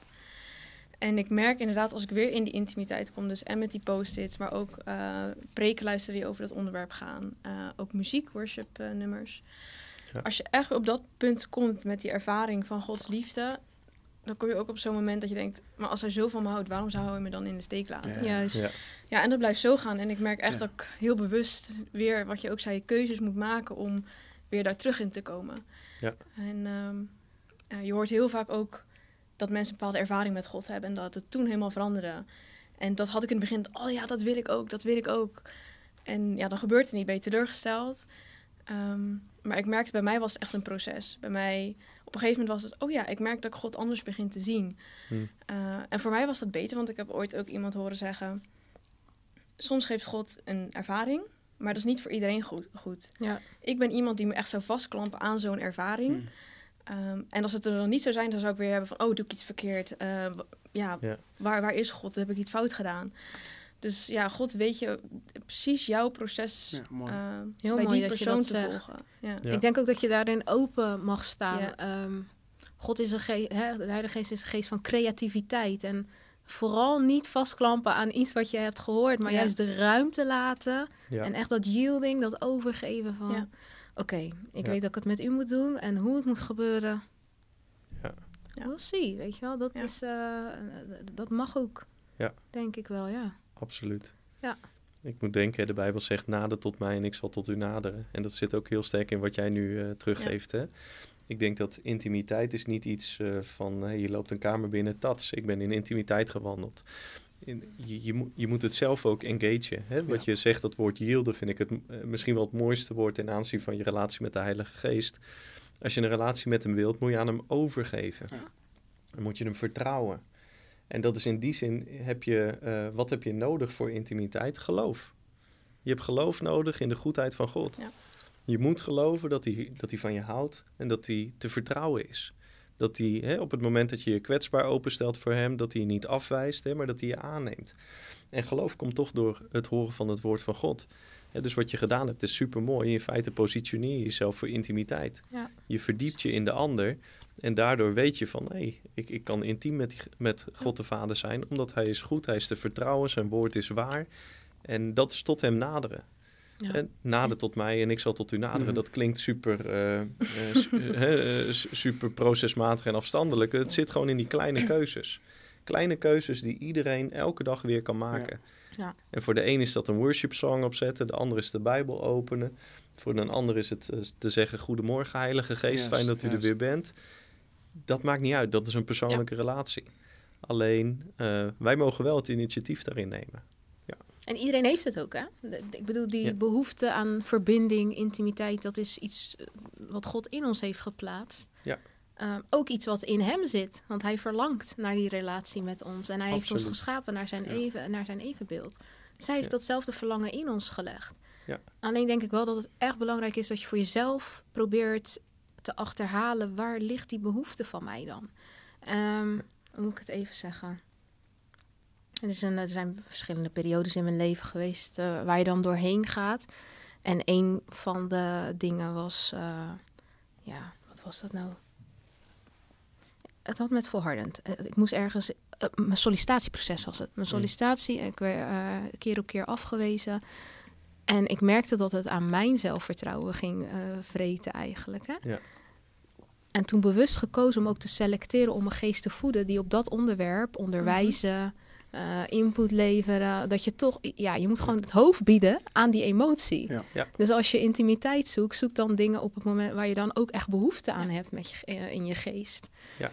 Speaker 3: En ik merk inderdaad als ik weer in die intimiteit kom, dus en met die post-its, maar ook eh preken luisteren die over dat onderwerp gaan. eh, ook muziek, worship eh, nummers.
Speaker 1: Ja.
Speaker 3: Als je echt op dat punt komt met die ervaring van Gods liefde, dan kom je ook op zo'n moment dat je denkt, maar als hij zo van me houdt, waarom zou hij me dan in de steek laten?
Speaker 4: Ja.
Speaker 2: Juist.
Speaker 1: Ja.
Speaker 3: Ja, en dat blijft zo gaan. En ik merk echt
Speaker 4: Ja.
Speaker 3: dat ik heel bewust weer, wat je ook zei, keuzes moet maken om weer daar terug in te komen.
Speaker 1: Ja.
Speaker 3: En ehm, ja, je hoort heel vaak ook dat mensen een bepaalde ervaring met God hebben en dat het toen helemaal veranderde. En dat had ik in het begin, oh ja, dat wil ik ook, dat wil ik ook. En ja, dan gebeurt het niet, ben je teleurgesteld. Ehm, maar ik merkte, bij mij was het echt een proces. Bij mij, op een gegeven moment was het, oh ja, ik merk dat ik God anders begin te zien.
Speaker 1: Hmm.
Speaker 3: Eh, en voor mij was dat beter, want ik heb ooit ook iemand horen zeggen... Soms geeft God een ervaring, maar dat is niet voor iedereen goed. goed.
Speaker 2: Ja.
Speaker 3: Ik ben iemand die me echt zou vastklampen aan zo'n ervaring.
Speaker 4: Hmm.
Speaker 3: Ehm, en als het er dan niet zou zijn, dan zou ik weer hebben van... oh, doe ik iets verkeerd? Eh, ja,
Speaker 1: Ja.
Speaker 3: Waar, waar is God? Heb ik iets fout gedaan? Dus ja, God weet je precies jouw proces
Speaker 4: Ja, mooi.
Speaker 3: eh,
Speaker 2: Heel
Speaker 3: bij
Speaker 2: mooi
Speaker 3: die
Speaker 2: dat je
Speaker 3: persoon
Speaker 2: dat
Speaker 3: te
Speaker 2: zegt.
Speaker 3: volgen. Ja.
Speaker 1: Ja.
Speaker 2: Ik denk ook dat je daarin open mag staan.
Speaker 3: Ja.
Speaker 2: Ehm, God is een geest, hè, de Heilige Geest is een geest van creativiteit. En vooral niet vastklampen aan iets wat je hebt gehoord, maar
Speaker 3: Ja.
Speaker 2: juist de ruimte laten.
Speaker 1: Ja.
Speaker 2: En echt dat yielding, dat overgeven van...
Speaker 3: Ja.
Speaker 2: Oké, ik
Speaker 1: Ja.
Speaker 2: weet dat ik het met u moet doen en hoe het moet gebeuren.
Speaker 1: Ja.
Speaker 2: We'll see, weet je wel. Dat,
Speaker 3: Ja.
Speaker 2: is, eh, dat mag ook,
Speaker 1: Ja.
Speaker 2: denk ik wel, ja.
Speaker 1: Absoluut.
Speaker 2: Ja.
Speaker 1: Ik moet denken, de Bijbel zegt nader tot mij en ik zal tot u naderen. En dat zit ook heel sterk in wat jij nu eh, teruggeeft. Hè? Ik denk dat intimiteit is niet iets eh, van, hey, je loopt een kamer binnen, tats, ik ben in intimiteit gewandeld. In, je, je, moet, je moet het zelf ook engagen. Hè? Wat
Speaker 4: Ja.
Speaker 1: je zegt, dat woord yielden, vind ik het eh, misschien wel het mooiste woord ten aanzien van je relatie met de Heilige Geest. Als je een relatie met hem wilt, moet je aan hem overgeven.
Speaker 4: Ja.
Speaker 1: Dan moet je hem vertrouwen. En dat is in die zin, heb je, eh, wat heb je nodig voor intimiteit? Geloof. Je hebt geloof nodig in de goedheid van God.
Speaker 3: Ja.
Speaker 1: Je moet geloven dat hij, dat hij van je houdt en dat hij te vertrouwen is. Dat hij hè, op het moment dat je je kwetsbaar openstelt voor hem, dat hij je niet afwijst, hè, maar dat hij je aanneemt. En geloof komt toch door het horen van het woord van God. Hè, dus wat je gedaan hebt is super mooi. In feite positioneer je jezelf voor intimiteit.
Speaker 2: Ja.
Speaker 1: Je verdiept je in de ander. En daardoor weet je van, hé, ik, ik kan intiem met, die- met God de Vader zijn, omdat Hij is goed, Hij is te vertrouwen, Zijn woord is waar. En dat is tot Hem naderen.
Speaker 2: Ja.
Speaker 1: En nader tot mij en ik zal tot u naderen.
Speaker 4: Mhm.
Speaker 1: Dat klinkt super, eh, eh, su- eh, su- super procesmatig en afstandelijk. Het zit gewoon in die kleine keuzes. Kleine keuzes die iedereen elke dag weer kan maken.
Speaker 2: Ja.
Speaker 1: En voor de een is dat een worship song opzetten, de ander is de Bijbel openen. Voor een ander is het eh, te zeggen: Goedemorgen, Heilige Geest, fijn dat u er weer bent. Dat maakt niet uit, dat is een persoonlijke relatie. Alleen eh, wij mogen wel het initiatief daarin nemen.
Speaker 2: En iedereen heeft het ook, hè? Ik bedoel, die
Speaker 1: Ja.
Speaker 2: behoefte aan verbinding, intimiteit, dat is iets eh, wat God in ons heeft geplaatst.
Speaker 1: Ja.
Speaker 2: Ehm, ook iets wat in hem zit, want hij verlangt naar die relatie met ons. En hij heeft ons geschapen naar zijn,
Speaker 4: Ja.
Speaker 2: even, naar zijn evenbeeld. Dus hij heeft
Speaker 1: Ja.
Speaker 2: datzelfde verlangen in ons gelegd.
Speaker 1: Ja.
Speaker 2: Alleen denk ik wel dat het echt belangrijk is dat je voor jezelf probeert te achterhalen waar ligt die behoefte van mij dan. Ehm, hoe moet ik het even zeggen? Er, een, er zijn verschillende periodes in mijn leven geweest eh, waar je dan doorheen gaat. En een van de dingen was, eh, ja, wat was dat nou? Het had met volhardend. Eh, Ik moest ergens, eh, mijn sollicitatieproces was het. Mijn
Speaker 1: Hmm.
Speaker 2: sollicitatie, ik werd eh, keer op keer afgewezen. En ik merkte dat het aan mijn zelfvertrouwen ging eh vreten eigenlijk. Hè?
Speaker 1: Ja.
Speaker 2: En toen bewust gekozen om ook te selecteren om een geest te voeden die op dat onderwerp, onderwijzen, eh, input leveren, dat je toch, ja, je moet gewoon het hoofd bieden aan die emotie.
Speaker 4: Ja.
Speaker 1: Ja.
Speaker 2: Dus als je intimiteit zoekt, zoek dan dingen op het moment waar je dan ook echt behoefte aan hebt met je, in je geest.
Speaker 1: Ja.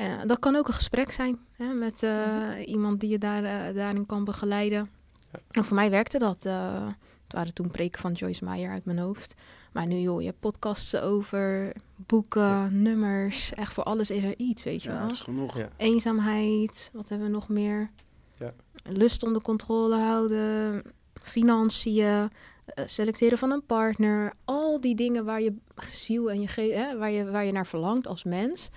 Speaker 2: Eh, dat kan ook een gesprek zijn hè, met eh, iemand die je daar, eh, daarin kan begeleiden.
Speaker 1: Ja.
Speaker 2: En voor mij werkte dat. eh, het waren toen preken van Joyce Meyer uit mijn hoofd. Maar nu, joh, je hebt podcasts over, boeken, nummers. Echt voor alles is er iets, weet je
Speaker 4: Ja,
Speaker 2: wel.
Speaker 4: dat is genoeg.
Speaker 1: Ja.
Speaker 2: Eenzaamheid, wat hebben we nog meer?
Speaker 1: Ja.
Speaker 2: Lust onder controle houden, financiën, eh, selecteren van een partner. Al die dingen waar je ziel en je ge- hè, waar, je, waar je naar verlangt als mens.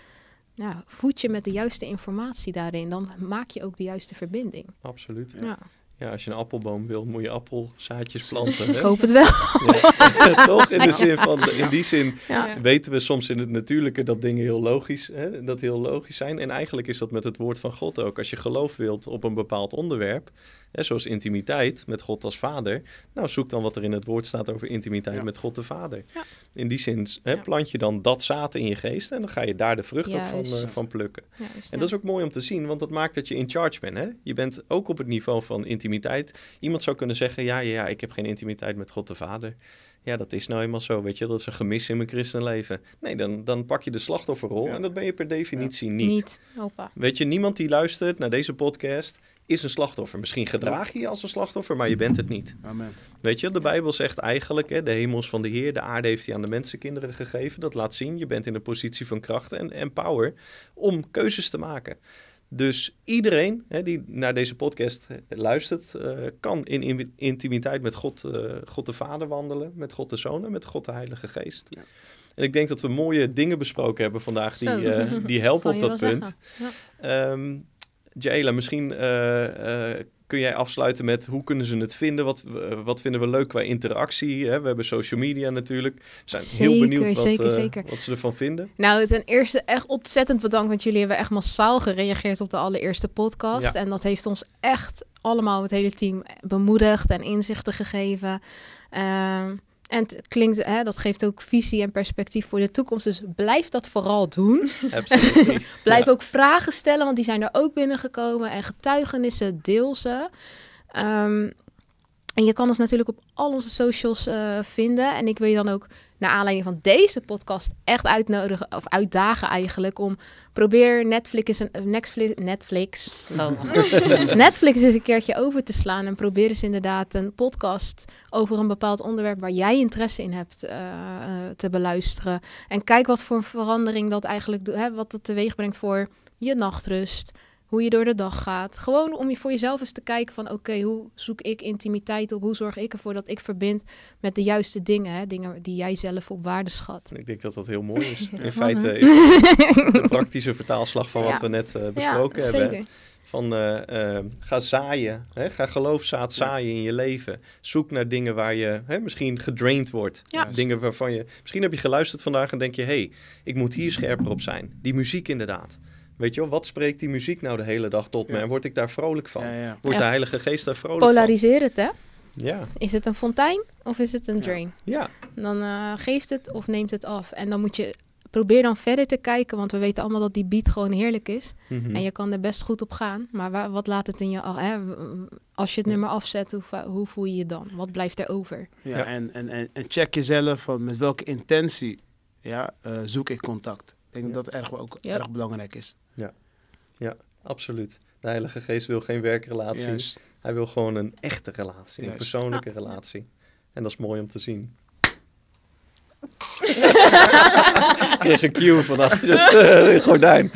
Speaker 2: Ja, voed je met de juiste informatie daarin. Dan maak je ook de juiste verbinding.
Speaker 1: Absoluut.
Speaker 2: Ja.
Speaker 1: Ja, als je een appelboom wil, moet je appelzaadjes planten. hè?
Speaker 2: Ik hoop het wel.
Speaker 1: Ja. Toch? In, de zin van, in die zin
Speaker 2: Ja.
Speaker 3: Ja.
Speaker 1: weten we soms in het natuurlijke dat dingen heel logisch, hè, dat heel logisch zijn. En eigenlijk is dat met het woord van God ook. Als je geloof wilt op een bepaald onderwerp, hè, zoals intimiteit met God als vader. Nou, zoek dan wat er in het woord staat over intimiteit
Speaker 4: Ja.
Speaker 1: met God de Vader.
Speaker 2: Ja.
Speaker 1: In die zin hè,
Speaker 2: Ja.
Speaker 1: plant je dan dat zaad in je geest en dan ga je daar de vrucht op van, eh, van plukken.
Speaker 2: Juist,
Speaker 1: En dat is ook mooi om te zien, want dat maakt dat je in charge bent. Hè? Je bent ook op het niveau van intimiteit. Iemand zou kunnen zeggen, ja, ja, ik heb geen intimiteit met God de Vader. Ja, dat is nou eenmaal zo, weet je. Dat is een gemis in mijn christenleven. Nee, dan, dan pak je de slachtofferrol
Speaker 4: Ja.
Speaker 1: en dat ben je per definitie niet.
Speaker 2: niet. Hoppa.
Speaker 1: Weet je, niemand die luistert naar deze podcast is een slachtoffer. Misschien gedraag je je als een slachtoffer, maar je bent het niet.
Speaker 4: Amen.
Speaker 1: Weet je, de Bijbel zegt eigenlijk, hè, de hemels van de Heer, de aarde heeft hij aan de mensenkinderen gegeven. Dat laat zien, je bent in een positie van kracht en, en power om keuzes te maken. Dus iedereen hè, die naar deze podcast eh, luistert, eh, kan in, in- intimiteit met God, eh, God de Vader wandelen, met God de Zoon en met God de Heilige Geest.
Speaker 4: Ja.
Speaker 1: En ik denk dat we mooie dingen besproken hebben vandaag die, die helpen op dat punt.
Speaker 2: Ja.
Speaker 1: Ehm Jaela, misschien kun jij afsluiten met hoe kunnen ze het vinden? Wat, eh, wat vinden we leuk qua interactie? Hè? We hebben social media natuurlijk. We zijn heel benieuwd wat,
Speaker 2: zeker,
Speaker 1: eh,
Speaker 2: zeker.
Speaker 1: wat ze ervan vinden.
Speaker 2: Nou, ten eerste echt ontzettend bedankt, want jullie hebben echt massaal gereageerd op de allereerste podcast.
Speaker 1: Ja.
Speaker 2: En dat heeft ons echt allemaal, het hele team, bemoedigd en inzichten gegeven. Ehm, en het klinkt, hè, dat geeft ook visie en perspectief voor de toekomst. Dus blijf dat vooral doen.
Speaker 1: Absolutely.
Speaker 2: Blijf
Speaker 1: Ja.
Speaker 2: ook vragen stellen, want die zijn er ook binnengekomen. En getuigenissen, deel ze. Ehm, en je kan ons natuurlijk op al onze socials eh, vinden. En ik wil je dan ook, naar aanleiding van deze podcast, echt uitnodigen, of uitdagen eigenlijk, om probeer Netflix, eens een, eh, Netflix, Netflix, oh. Netflix eens een keertje over te slaan. En probeer eens inderdaad een podcast over een bepaald onderwerp waar jij interesse in hebt eh, eh, te beluisteren. En kijk wat voor verandering dat eigenlijk doet, hè, wat het teweeg brengt voor je nachtrust, hoe je door de dag gaat. Gewoon om je voor jezelf eens te kijken van oké, hoe zoek ik intimiteit op? Hoe zorg ik ervoor dat ik verbind met de juiste dingen, hè? dingen die jij zelf op waarde schat.
Speaker 1: Ik denk dat dat heel mooi is. In
Speaker 2: Ja.
Speaker 1: feite is het de praktische vertaalslag van wat
Speaker 2: Ja.
Speaker 1: we net eh, besproken
Speaker 2: ja,
Speaker 1: hebben.
Speaker 2: zeker.
Speaker 1: Van eh, eh, ga zaaien, hè? ga geloofzaad zaaien in je leven. Zoek naar dingen waar je hè, misschien gedraind wordt.
Speaker 2: Ja.
Speaker 1: Dingen waarvan je... Misschien heb je geluisterd vandaag en denk je... hé, hey, ik moet hier scherper op zijn. Die muziek inderdaad. Weet je wel, wat spreekt die muziek nou de hele dag tot me? En word ik daar vrolijk van?
Speaker 4: Ja, ja.
Speaker 1: Wordt
Speaker 2: Ja.
Speaker 1: de Heilige Geest daar vrolijk van?
Speaker 2: Polariseer het, hè?
Speaker 1: Ja,
Speaker 2: Is het een fontein of is het een drain?
Speaker 1: ja.
Speaker 2: Dan eh, geeft het of neemt het af. En dan moet je probeer dan verder te kijken, want we weten allemaal dat die beat gewoon heerlijk is.
Speaker 1: Mhm.
Speaker 2: En je kan er best goed op gaan. Maar wa- wat laat het in je af? Hè? Als je het nummer afzet, hoe, hoe voel je je dan? Wat blijft er over?
Speaker 4: Ja,
Speaker 1: Ja.
Speaker 4: En, en, en, en check jezelf van met welke intentie ja, eh, zoek ik contact. Ik denk
Speaker 1: Ja.
Speaker 4: dat dat erg, ook
Speaker 2: Ja.
Speaker 4: erg belangrijk is.
Speaker 1: Absoluut. De Heilige Geest wil geen werkrelatie.
Speaker 4: Juist.
Speaker 1: Hij wil gewoon een echte relatie, een persoonlijke relatie. En dat is mooi om te zien. Ik kreeg een cue van achter het gordijn.